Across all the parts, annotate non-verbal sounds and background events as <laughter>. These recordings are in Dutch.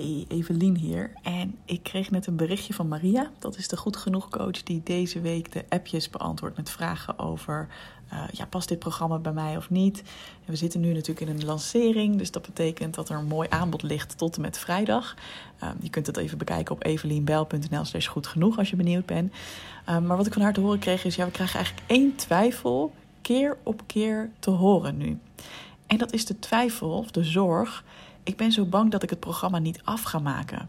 Hey, Evelien hier. En ik kreeg net een berichtje van Maria. Dat is de Goed Genoeg coach die deze week de appjes beantwoordt met vragen over... Uh, ja, past dit programma bij mij of niet? We zitten nu natuurlijk in een lancering. Dus dat betekent dat er een mooi aanbod ligt tot en met vrijdag. Uh, je kunt het even bekijken op evelienbel.nl slash goed genoeg als je benieuwd bent. Uh, maar wat ik van haar te horen kreeg is... Ja, we krijgen eigenlijk één twijfel keer op keer te horen nu. En dat is de twijfel of de zorg ik ben zo bang dat ik het programma niet af ga maken.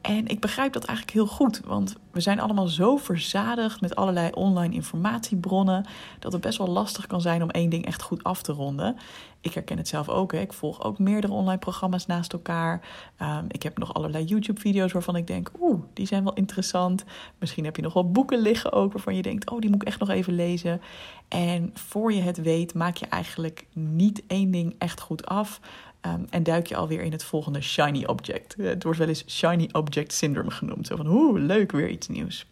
En ik begrijp dat eigenlijk heel goed, want we zijn allemaal zo verzadigd met allerlei online informatiebronnen dat het best wel lastig kan zijn om één ding echt goed af te ronden. Ik herken het zelf ook. Hè. Ik volg ook meerdere online programma's naast elkaar. Um, ik heb nog allerlei YouTube-video's waarvan ik denk, oeh, die zijn wel interessant. Misschien heb je nog wel boeken liggen ook waarvan je denkt, oh, die moet ik echt nog even lezen. En voor je het weet, maak je eigenlijk niet één ding echt goed af. Um, en duik je alweer in het volgende shiny object. Het wordt wel eens shiny object syndrome genoemd. Zo van, oeh, leuk, weer iets nieuws.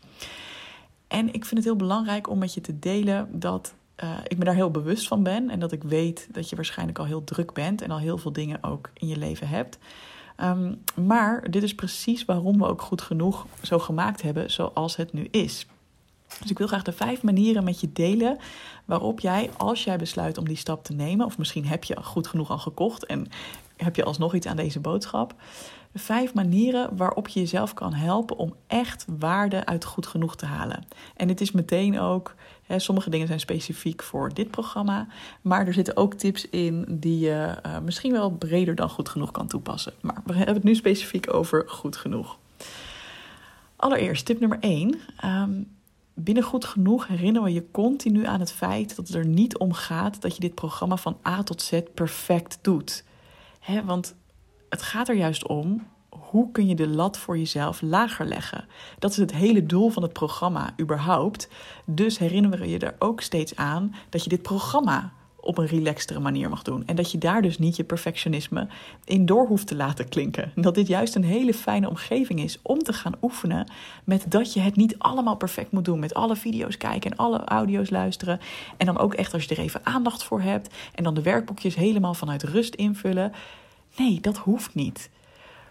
En ik vind het heel belangrijk om met je te delen dat uh, ik me daar heel bewust van ben. En dat ik weet dat je waarschijnlijk al heel druk bent en al heel veel dingen ook in je leven hebt. Um, maar dit is precies waarom we ook goed genoeg zo gemaakt hebben zoals het nu is. Dus ik wil graag de vijf manieren met je delen waarop jij, als jij besluit om die stap te nemen, of misschien heb je goed genoeg al gekocht en heb je alsnog iets aan deze boodschap, de vijf manieren waarop je jezelf kan helpen om echt waarde uit goed genoeg te halen. En dit is meteen ook, hè, sommige dingen zijn specifiek voor dit programma, maar er zitten ook tips in die je uh, misschien wel breder dan goed genoeg kan toepassen. Maar we hebben het nu specifiek over goed genoeg. Allereerst, tip nummer 1. Um, binnen goed genoeg herinneren we je continu aan het feit dat het er niet om gaat dat je dit programma van A tot Z perfect doet. He, want het gaat er juist om hoe kun je de lat voor jezelf lager leggen. Dat is het hele doel van het programma überhaupt. Dus herinneren we je er ook steeds aan dat je dit programma op een relaxtere manier mag doen. En dat je daar dus niet je perfectionisme in door hoeft te laten klinken. Dat dit juist een hele fijne omgeving is om te gaan oefenen met dat je het niet allemaal perfect moet doen. Met alle video's kijken en alle audio's luisteren. En dan ook echt als je er even aandacht voor hebt. En dan de werkboekjes helemaal vanuit rust invullen. Nee, dat hoeft niet.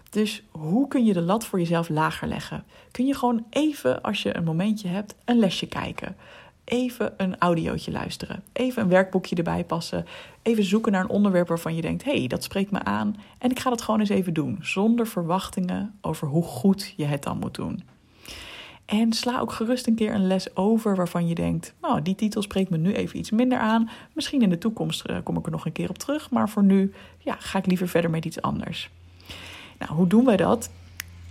Dus hoe kun je de lat voor jezelf lager leggen? Kun je gewoon even, als je een momentje hebt, een lesje kijken? Even een audiootje luisteren. Even een werkboekje erbij passen. Even zoeken naar een onderwerp waarvan je denkt: hé, hey, dat spreekt me aan. En ik ga dat gewoon eens even doen. Zonder verwachtingen over hoe goed je het dan moet doen. En sla ook gerust een keer een les over waarvan je denkt: nou, die titel spreekt me nu even iets minder aan. Misschien in de toekomst uh, kom ik er nog een keer op terug. Maar voor nu ja, ga ik liever verder met iets anders. Nou, hoe doen wij dat?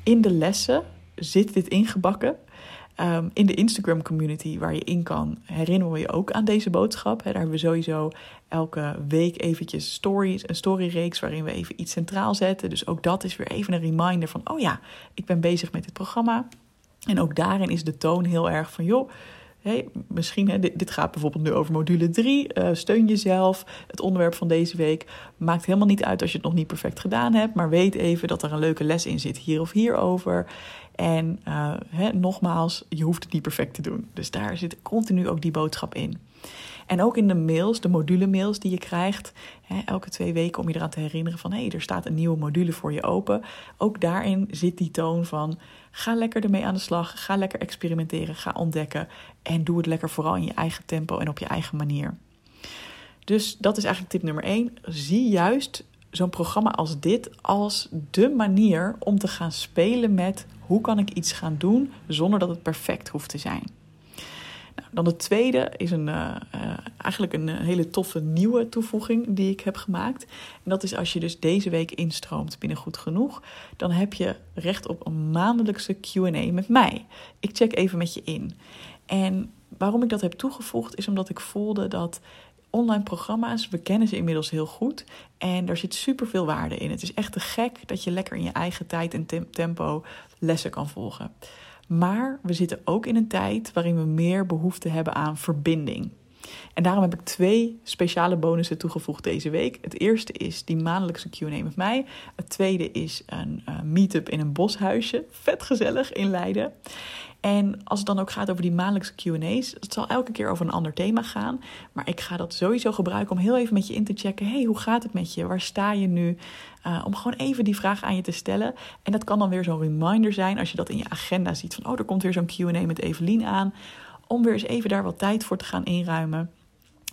In de lessen zit dit ingebakken. Um, in de Instagram community waar je in kan, herinneren we je ook aan deze boodschap. Daar hebben we sowieso elke week eventjes stories, een storyreeks waarin we even iets centraal zetten. Dus ook dat is weer even een reminder van, oh ja, ik ben bezig met dit programma. En ook daarin is de toon heel erg van, joh, hey, misschien, hè, dit, gaat bijvoorbeeld nu over module 3. Uh, eh, steun jezelf. Het onderwerp van deze week maakt helemaal niet uit als je het nog niet perfect gedaan hebt. Maar weet even dat er een leuke les in zit, hier of hierover. En uh, hè, nogmaals, je hoeft het niet perfect te doen. Dus daar zit continu ook die boodschap in. En ook in de mails, de module-mails die je krijgt, hè, elke twee weken om je eraan te herinneren van hé, hey, er staat een nieuwe module voor je open. Ook daarin zit die toon van ga lekker ermee aan de slag, ga lekker experimenteren, ga ontdekken en doe het lekker vooral in je eigen tempo en op je eigen manier. Dus dat is eigenlijk tip nummer één. Zie juist zo'n programma als dit als de manier om te gaan spelen met hoe kan ik iets gaan doen zonder dat het perfect hoeft te zijn. Dan de tweede is een, uh, uh, eigenlijk een hele toffe nieuwe toevoeging die ik heb gemaakt. En dat is als je dus deze week instroomt binnen Goed Genoeg, dan heb je recht op een maandelijkse QA met mij. Ik check even met je in. En waarom ik dat heb toegevoegd is omdat ik voelde dat online programma's, we kennen ze inmiddels heel goed. En daar zit super veel waarde in. Het is echt te gek dat je lekker in je eigen tijd en tempo lessen kan volgen. Maar we zitten ook in een tijd waarin we meer behoefte hebben aan verbinding. En daarom heb ik twee speciale bonussen toegevoegd deze week. Het eerste is die maandelijkse QA met mij. Het tweede is een uh, meetup in een boshuisje. Vet gezellig in Leiden. En als het dan ook gaat over die maandelijkse QA's, het zal elke keer over een ander thema gaan. Maar ik ga dat sowieso gebruiken om heel even met je in te checken. hey, hoe gaat het met je? Waar sta je nu? Uh, om gewoon even die vraag aan je te stellen. En dat kan dan weer zo'n reminder zijn als je dat in je agenda ziet. Van oh, er komt weer zo'n QA met Evelien aan. Om weer eens even daar wat tijd voor te gaan inruimen.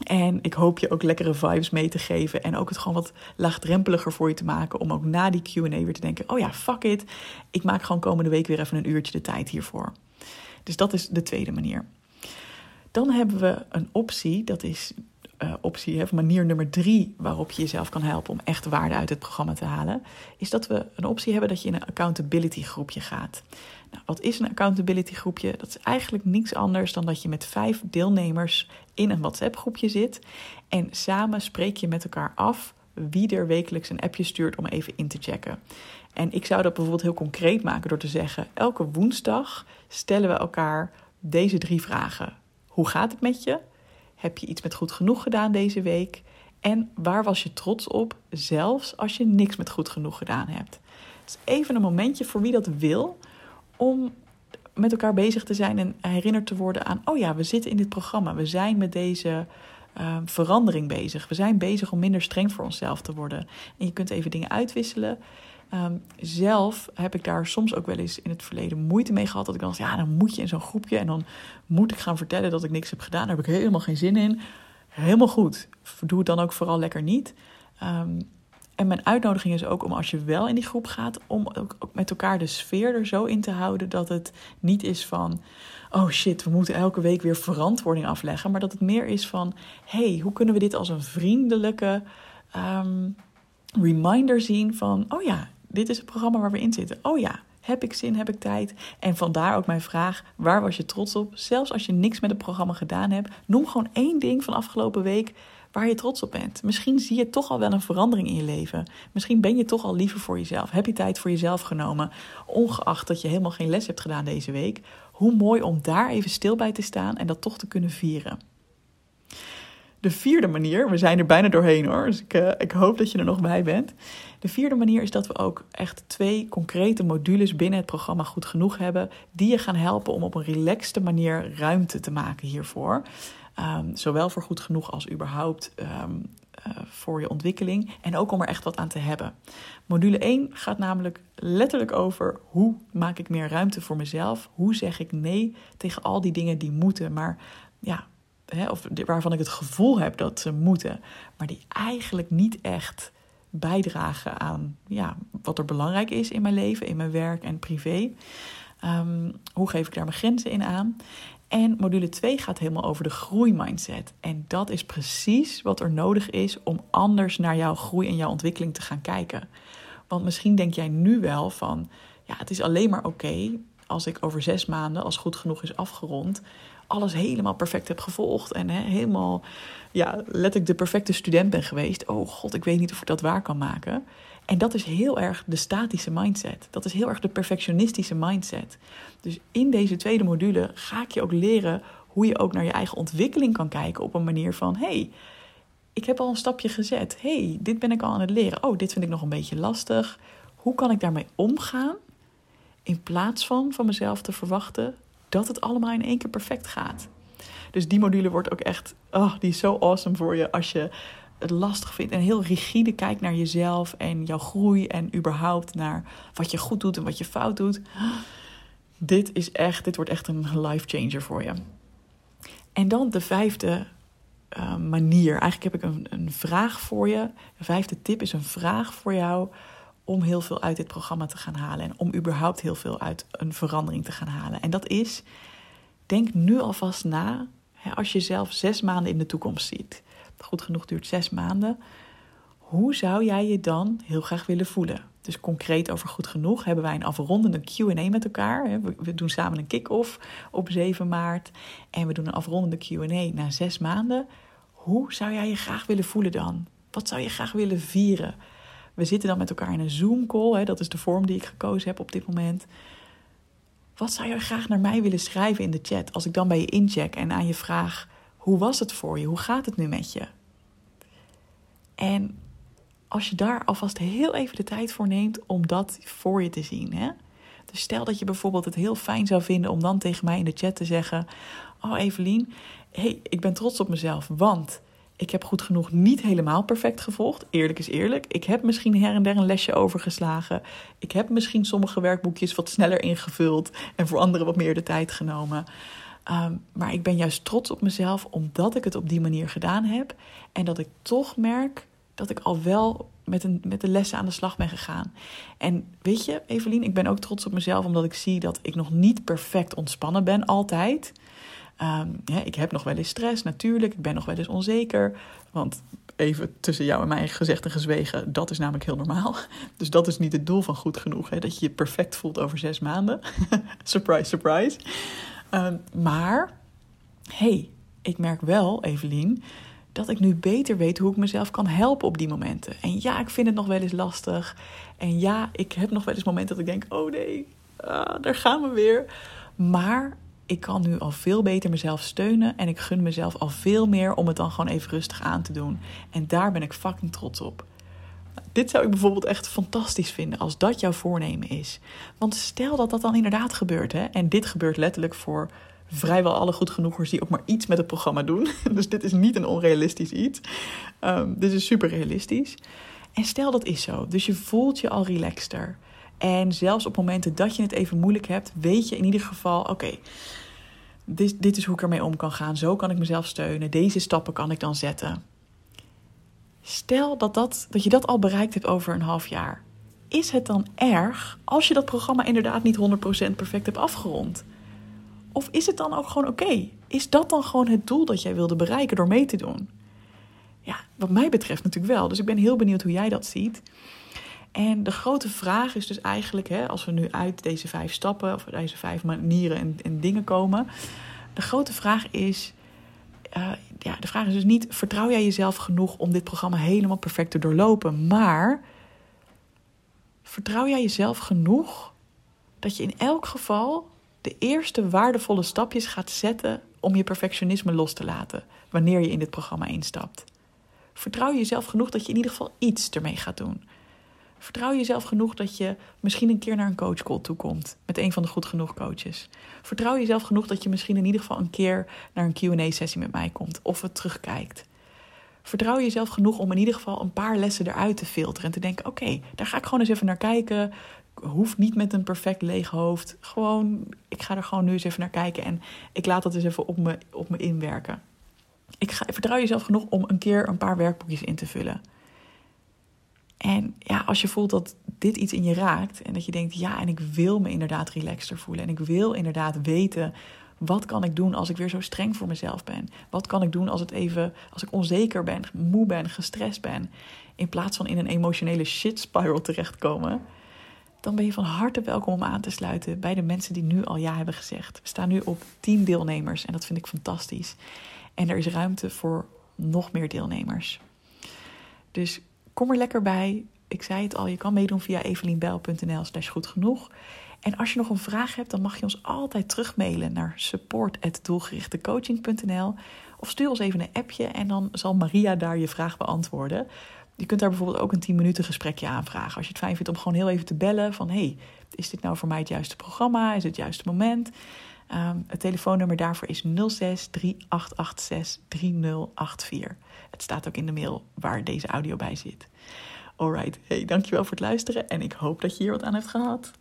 En ik hoop je ook lekkere vibes mee te geven. En ook het gewoon wat laagdrempeliger voor je te maken. Om ook na die QA weer te denken: oh ja, fuck it. Ik maak gewoon komende week weer even een uurtje de tijd hiervoor. Dus dat is de tweede manier. Dan hebben we een optie, dat is uh, optie, hè, manier nummer drie waarop je jezelf kan helpen om echt waarde uit het programma te halen, is dat we een optie hebben dat je in een accountability groepje gaat. Nou, wat is een accountability groepje? Dat is eigenlijk niets anders dan dat je met vijf deelnemers in een WhatsApp groepje zit en samen spreek je met elkaar af wie er wekelijks een appje stuurt om even in te checken. En ik zou dat bijvoorbeeld heel concreet maken door te zeggen: elke woensdag stellen we elkaar deze drie vragen. Hoe gaat het met je? Heb je iets met goed genoeg gedaan deze week? En waar was je trots op, zelfs als je niks met goed genoeg gedaan hebt? Dus even een momentje voor wie dat wil, om met elkaar bezig te zijn en herinnerd te worden aan: oh ja, we zitten in dit programma, we zijn met deze uh, verandering bezig. We zijn bezig om minder streng voor onszelf te worden. En je kunt even dingen uitwisselen. Um, zelf heb ik daar soms ook wel eens in het verleden moeite mee gehad. Dat ik dan ja, dan moet je in zo'n groepje en dan moet ik gaan vertellen dat ik niks heb gedaan. Daar heb ik helemaal geen zin in. Helemaal goed. Doe het dan ook vooral lekker niet. Um, en mijn uitnodiging is ook om als je wel in die groep gaat, om ook, met elkaar de sfeer er zo in te houden dat het niet is van, oh shit, we moeten elke week weer verantwoording afleggen, maar dat het meer is van, hey, hoe kunnen we dit als een vriendelijke um, reminder zien van, oh ja, dit is het programma waar we in zitten. Oh ja, heb ik zin, heb ik tijd? En vandaar ook mijn vraag: waar was je trots op? Zelfs als je niks met het programma gedaan hebt, noem gewoon één ding van afgelopen week waar je trots op bent. Misschien zie je toch al wel een verandering in je leven. Misschien ben je toch al liever voor jezelf. Heb je tijd voor jezelf genomen, ongeacht dat je helemaal geen les hebt gedaan deze week? Hoe mooi om daar even stil bij te staan en dat toch te kunnen vieren. De vierde manier, we zijn er bijna doorheen hoor, dus ik, uh, ik hoop dat je er nog bij bent. De vierde manier is dat we ook echt twee concrete modules binnen het programma Goed Genoeg hebben, die je gaan helpen om op een relaxte manier ruimte te maken hiervoor. Um, zowel voor goed genoeg als überhaupt um, uh, voor je ontwikkeling. En ook om er echt wat aan te hebben. Module 1 gaat namelijk letterlijk over hoe maak ik meer ruimte voor mezelf. Hoe zeg ik nee tegen al die dingen die moeten, maar ja, of waarvan ik het gevoel heb dat ze moeten, maar die eigenlijk niet echt bijdragen aan ja, wat er belangrijk is in mijn leven, in mijn werk en privé. Um, hoe geef ik daar mijn grenzen in aan? En module 2 gaat helemaal over de groeimindset. En dat is precies wat er nodig is om anders naar jouw groei en jouw ontwikkeling te gaan kijken. Want misschien denk jij nu wel van, ja, het is alleen maar oké als ik over zes maanden, als goed genoeg is afgerond, alles helemaal perfect heb gevolgd en hè, helemaal, ja, letterlijk de perfecte student ben geweest. Oh god, ik weet niet of ik dat waar kan maken. En dat is heel erg de statische mindset. Dat is heel erg de perfectionistische mindset. Dus in deze tweede module ga ik je ook leren hoe je ook naar je eigen ontwikkeling kan kijken op een manier van: hey, ik heb al een stapje gezet. hey, dit ben ik al aan het leren. Oh, dit vind ik nog een beetje lastig. Hoe kan ik daarmee omgaan? In plaats van van mezelf te verwachten dat het allemaal in één keer perfect gaat. Dus die module wordt ook echt, oh, die is zo awesome voor je als je het lastig vindt en heel rigide kijkt naar jezelf en jouw groei en überhaupt naar wat je goed doet en wat je fout doet. Dit is echt, dit wordt echt een life changer voor je. En dan de vijfde uh, manier. Eigenlijk heb ik een, een vraag voor je. De vijfde tip is een vraag voor jou om heel veel uit dit programma te gaan halen en om überhaupt heel veel uit een verandering te gaan halen. En dat is, denk nu alvast na, als je zelf zes maanden in de toekomst ziet goed genoeg duurt zes maanden. Hoe zou jij je dan heel graag willen voelen? Dus concreet over goed genoeg hebben wij een afrondende QA met elkaar. We doen samen een kick-off op 7 maart. En we doen een afrondende QA na zes maanden. Hoe zou jij je graag willen voelen dan? Wat zou je graag willen vieren? We zitten dan met elkaar in een Zoom-call. Dat is de vorm die ik gekozen heb op dit moment. Wat zou je graag naar mij willen schrijven in de chat? Als ik dan bij je incheck en aan je vraag Hoe was het voor je? Hoe gaat het nu met je? En als je daar alvast heel even de tijd voor neemt om dat voor je te zien. Hè? Dus stel dat je bijvoorbeeld het heel fijn zou vinden om dan tegen mij in de chat te zeggen: Oh Evelien, hey, ik ben trots op mezelf, want ik heb goed genoeg niet helemaal perfect gevolgd. Eerlijk is eerlijk. Ik heb misschien her en der een lesje overgeslagen. Ik heb misschien sommige werkboekjes wat sneller ingevuld en voor anderen wat meer de tijd genomen. Ehm, maar ik ben juist trots op mezelf omdat ik het op die manier gedaan heb. En dat ik toch merk dat ik al wel met, een, met de lessen aan de slag ben gegaan. En weet je, Evelien, ik ben ook trots op mezelf omdat ik zie dat ik nog niet perfect ontspannen ben altijd. Um, ik heb nog wel eens stress, natuurlijk. Ik ben nog wel eens onzeker. Want even tussen jou en mij gezegd en gezwegen, dat is namelijk heel normaal. <laughs> Dus dat is niet het doel van goed genoeg. Hè? Dat je je perfect voelt over zes maanden. <laughs> surprise, surprise. Ehm, maar, hey, ik merk wel, Evelien, dat ik nu beter weet hoe ik mezelf kan helpen op die momenten. En ja, ik vind het nog wel eens lastig. En ja, ik heb nog wel eens momenten dat ik denk: oh nee, ah, daar gaan we weer. Maar ik kan nu al veel beter mezelf steunen en ik gun mezelf al veel meer om het dan gewoon even rustig aan te doen. En daar ben ik fucking trots op. Dit zou ik bijvoorbeeld echt fantastisch vinden als dat jouw voornemen is. Want stel dat dat dan inderdaad gebeurt, hè, en dit gebeurt letterlijk voor vrijwel alle goed genoegers die ook maar iets met het programma doen. <laughs> Dus dit is niet een onrealistisch iets. Um, dit is super realistisch. En stel dat is zo. Dus je voelt je al relaxter. En zelfs op momenten dat je het even moeilijk hebt, weet je in ieder geval: oké, dit, dit is hoe ik ermee om kan gaan. Zo kan ik mezelf steunen. Deze stappen kan ik dan zetten. Stel dat, dat, dat je dat al bereikt hebt over een half jaar. Is het dan erg als je dat programma inderdaad niet 100% perfect hebt afgerond? Of is het dan ook gewoon oké? Is dat dan gewoon het doel dat jij wilde bereiken door mee te doen? Ja, wat mij betreft natuurlijk wel. Dus ik ben heel benieuwd hoe jij dat ziet. En de grote vraag is dus eigenlijk, hè, als we nu uit deze vijf stappen of deze vijf manieren en, en dingen komen. De grote vraag is, uh, ja, de vraag is dus niet: vertrouw jij jezelf genoeg om dit programma helemaal perfect te doorlopen? Maar vertrouw jij jezelf genoeg dat je in elk geval de eerste waardevolle stapjes gaat zetten om je perfectionisme los te laten wanneer je in dit programma instapt? Vertrouw je jezelf genoeg dat je in ieder geval iets ermee gaat doen? Vertrouw jezelf genoeg dat je misschien een keer naar een coachcall toe komt met een van de goed genoeg coaches. Vertrouw jezelf genoeg dat je misschien in ieder geval een keer naar een QA-sessie met mij komt of het terugkijkt. Vertrouw jezelf genoeg om in ieder geval een paar lessen eruit te filteren en te denken: oké, daar ga ik gewoon eens even naar kijken. Hoeft niet met een perfect leeg hoofd. Gewoon, ik ga er gewoon nu eens even naar kijken en ik laat dat eens even op me, op me inwerken. Ik ga, vertrouw jezelf genoeg om een keer een paar werkboekjes in te vullen. En ja, als je voelt dat dit iets in je raakt en dat je denkt, ja, en ik wil me inderdaad relaxter voelen en ik wil inderdaad weten wat kan ik doen als ik weer zo streng voor mezelf ben? Wat kan ik doen als het even als ik onzeker ben, moe ben, gestrest ben, in plaats van in een emotionele shit spiral terechtkomen? Dan ben je van harte welkom om aan te sluiten bij de mensen die nu al ja hebben gezegd. We staan nu op 10 deelnemers en dat vind ik fantastisch. En er is ruimte voor nog meer deelnemers. Dus Kom er lekker bij. Ik zei het al, je kan meedoen via evelienbel.nl slash goed genoeg. En als je nog een vraag hebt, dan mag je ons altijd terugmailen naar support.doelgerichtecoaching.nl of stuur ons even een appje en dan zal Maria daar je vraag beantwoorden. Je kunt daar bijvoorbeeld ook een 10 minuten gesprekje aanvragen. Als je het fijn vindt om gewoon heel even te bellen van... hey, is dit nou voor mij het juiste programma? Is het het juiste moment? Um, het telefoonnummer daarvoor is 06 3886 3084. Het staat ook in de mail waar deze audio bij zit. Alright, hey, dankjewel voor het luisteren en ik hoop dat je hier wat aan hebt gehad.